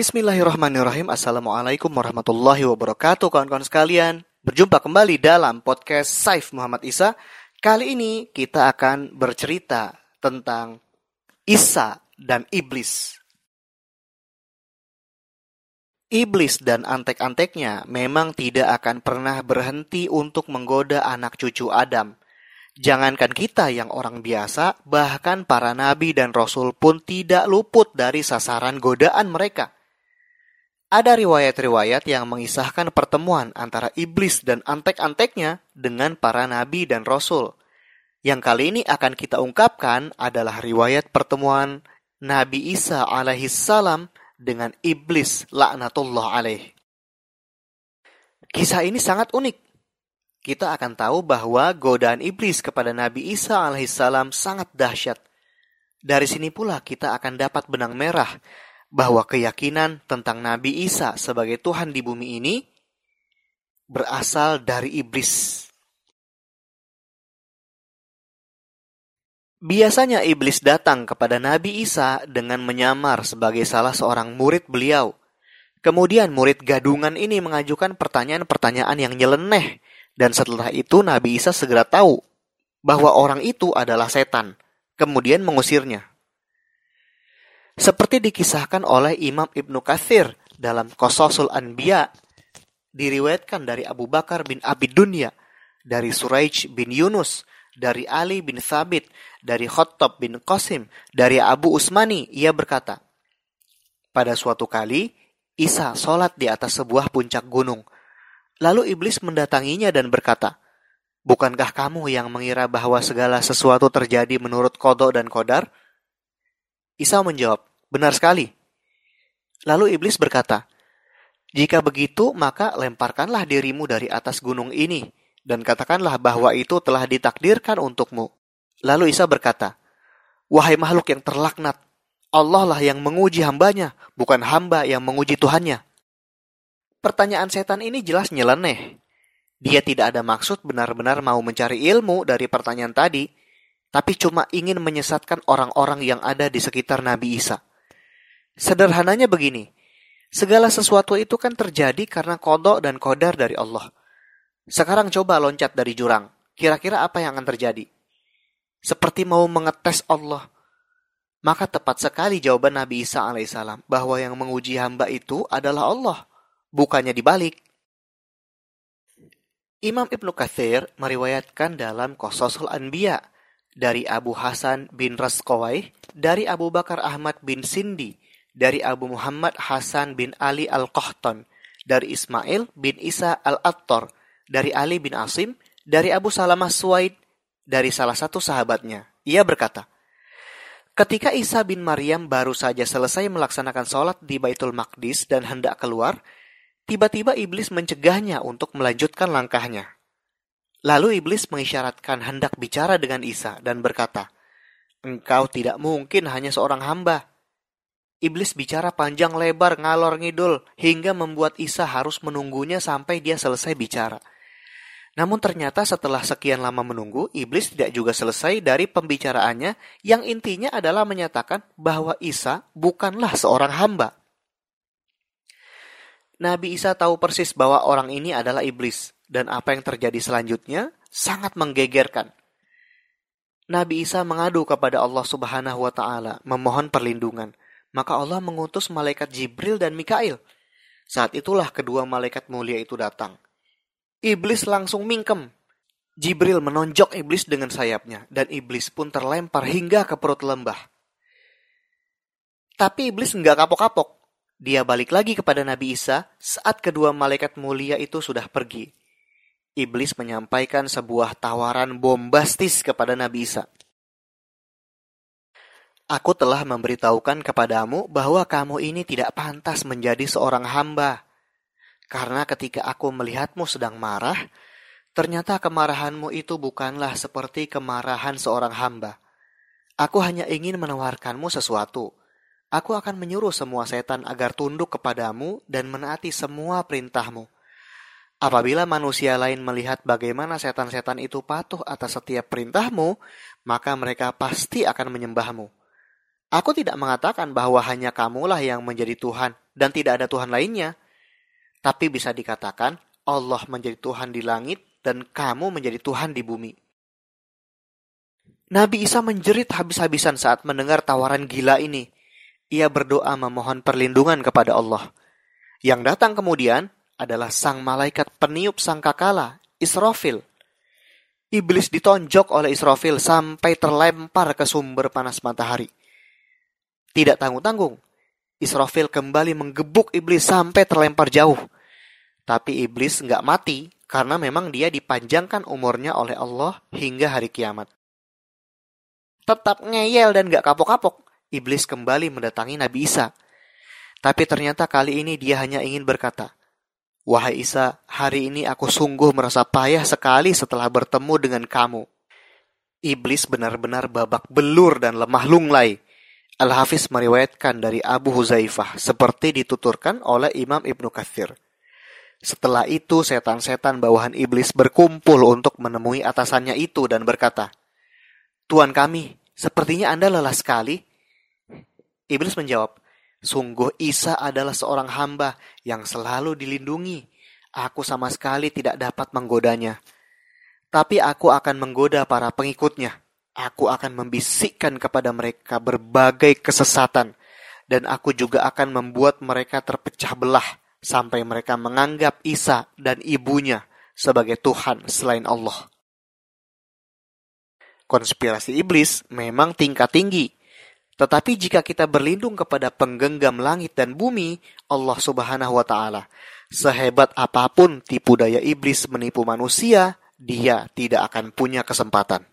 Bismillahirrahmanirrahim. Assalamualaikum warahmatullahi wabarakatuh kawan-kawan sekalian. Berjumpa kembali dalam podcast Saif Muhammad Isa. Kali ini kita akan bercerita tentang Isa dan Iblis. Iblis dan antek-anteknya memang tidak akan pernah berhenti untuk menggoda anak cucu Adam. Jangankan kita yang orang biasa, bahkan para nabi dan rasul pun tidak luput dari sasaran godaan mereka. Ada riwayat-riwayat yang mengisahkan pertemuan antara iblis dan antek-anteknya dengan para nabi dan rasul. Yang kali ini akan kita ungkapkan adalah riwayat pertemuan Nabi Isa alaihissalam dengan iblis laknatullah alaih. Kisah ini sangat unik. Kita akan tahu bahwa godaan iblis kepada Nabi Isa alaihissalam sangat dahsyat. Dari sini pula kita akan dapat benang merah bahwa keyakinan tentang Nabi Isa sebagai Tuhan di bumi ini berasal dari iblis. Biasanya iblis datang kepada Nabi Isa dengan menyamar sebagai salah seorang murid beliau. Kemudian murid gadungan ini mengajukan pertanyaan-pertanyaan yang nyeleneh dan setelah itu Nabi Isa segera tahu bahwa orang itu adalah setan, kemudian mengusirnya. Seperti dikisahkan oleh Imam Ibnu Kathir dalam Kososul Anbiya, diriwayatkan dari Abu Bakar bin Abi Dunya, dari Suraij bin Yunus, dari Ali bin Thabit, dari Khattab bin Qasim, dari Abu Usmani, ia berkata, Pada suatu kali, Isa sholat di atas sebuah puncak gunung. Lalu iblis mendatanginya dan berkata, Bukankah kamu yang mengira bahwa segala sesuatu terjadi menurut kodok dan kodar? Isa menjawab, Benar sekali. Lalu iblis berkata, "Jika begitu, maka lemparkanlah dirimu dari atas gunung ini, dan katakanlah bahwa itu telah ditakdirkan untukmu." Lalu Isa berkata, "Wahai makhluk yang terlaknat, Allah lah yang menguji hambanya, bukan hamba yang menguji Tuhannya." Pertanyaan setan ini jelas nyeleneh. Dia tidak ada maksud benar-benar mau mencari ilmu dari pertanyaan tadi, tapi cuma ingin menyesatkan orang-orang yang ada di sekitar Nabi Isa. Sederhananya begini, segala sesuatu itu kan terjadi karena kodok dan kodar dari Allah. Sekarang coba loncat dari jurang, kira-kira apa yang akan terjadi? Seperti mau mengetes Allah. Maka tepat sekali jawaban Nabi Isa alaihissalam bahwa yang menguji hamba itu adalah Allah, bukannya dibalik. Imam Ibnu Kathir meriwayatkan dalam Qososul Anbiya dari Abu Hasan bin Raskowai, dari Abu Bakar Ahmad bin Sindi, dari Abu Muhammad Hasan bin Ali Al-Qahtan, dari Ismail bin Isa Al-Attar, dari Ali bin Asim, dari Abu Salamah Suwaid, dari salah satu sahabatnya. Ia berkata, Ketika Isa bin Maryam baru saja selesai melaksanakan sholat di Baitul Maqdis dan hendak keluar, tiba-tiba iblis mencegahnya untuk melanjutkan langkahnya. Lalu iblis mengisyaratkan hendak bicara dengan Isa dan berkata, Engkau tidak mungkin hanya seorang hamba. Iblis bicara panjang lebar ngalor ngidul hingga membuat Isa harus menunggunya sampai dia selesai bicara. Namun ternyata setelah sekian lama menunggu, iblis tidak juga selesai dari pembicaraannya yang intinya adalah menyatakan bahwa Isa bukanlah seorang hamba. Nabi Isa tahu persis bahwa orang ini adalah iblis dan apa yang terjadi selanjutnya sangat menggegerkan. Nabi Isa mengadu kepada Allah Subhanahu wa taala, memohon perlindungan maka Allah mengutus malaikat Jibril dan Mikail. Saat itulah kedua malaikat mulia itu datang. Iblis langsung mingkem. Jibril menonjok iblis dengan sayapnya, dan iblis pun terlempar hingga ke perut lembah. Tapi iblis nggak kapok-kapok. Dia balik lagi kepada Nabi Isa saat kedua malaikat mulia itu sudah pergi. Iblis menyampaikan sebuah tawaran bombastis kepada Nabi Isa. Aku telah memberitahukan kepadamu bahwa kamu ini tidak pantas menjadi seorang hamba. Karena ketika aku melihatmu sedang marah, ternyata kemarahanmu itu bukanlah seperti kemarahan seorang hamba. Aku hanya ingin menawarkanmu sesuatu. Aku akan menyuruh semua setan agar tunduk kepadamu dan menaati semua perintahmu. Apabila manusia lain melihat bagaimana setan-setan itu patuh atas setiap perintahmu, maka mereka pasti akan menyembahmu. Aku tidak mengatakan bahwa hanya kamulah yang menjadi Tuhan dan tidak ada Tuhan lainnya. Tapi bisa dikatakan Allah menjadi Tuhan di langit dan kamu menjadi Tuhan di bumi. Nabi Isa menjerit habis-habisan saat mendengar tawaran gila ini. Ia berdoa memohon perlindungan kepada Allah. Yang datang kemudian adalah sang malaikat peniup sangkakala, Israfil. Iblis ditonjok oleh Israfil sampai terlempar ke sumber panas matahari. Tidak tanggung-tanggung, Israfil kembali menggebuk iblis sampai terlempar jauh. Tapi iblis nggak mati karena memang dia dipanjangkan umurnya oleh Allah hingga hari kiamat. Tetap ngeyel dan nggak kapok-kapok, iblis kembali mendatangi Nabi Isa. Tapi ternyata kali ini dia hanya ingin berkata, Wahai Isa, hari ini aku sungguh merasa payah sekali setelah bertemu dengan kamu. Iblis benar-benar babak belur dan lemah lunglai Al-Hafiz meriwayatkan dari Abu Huzaifah seperti dituturkan oleh Imam Ibnu Kathir. Setelah itu setan-setan bawahan iblis berkumpul untuk menemui atasannya itu dan berkata, Tuan kami, sepertinya Anda lelah sekali. Iblis menjawab, Sungguh Isa adalah seorang hamba yang selalu dilindungi. Aku sama sekali tidak dapat menggodanya. Tapi aku akan menggoda para pengikutnya Aku akan membisikkan kepada mereka berbagai kesesatan, dan aku juga akan membuat mereka terpecah belah sampai mereka menganggap Isa dan ibunya sebagai Tuhan selain Allah. Konspirasi iblis memang tingkat tinggi, tetapi jika kita berlindung kepada penggenggam langit dan bumi, Allah Subhanahu wa Ta'ala, sehebat apa pun tipu daya iblis menipu manusia, dia tidak akan punya kesempatan.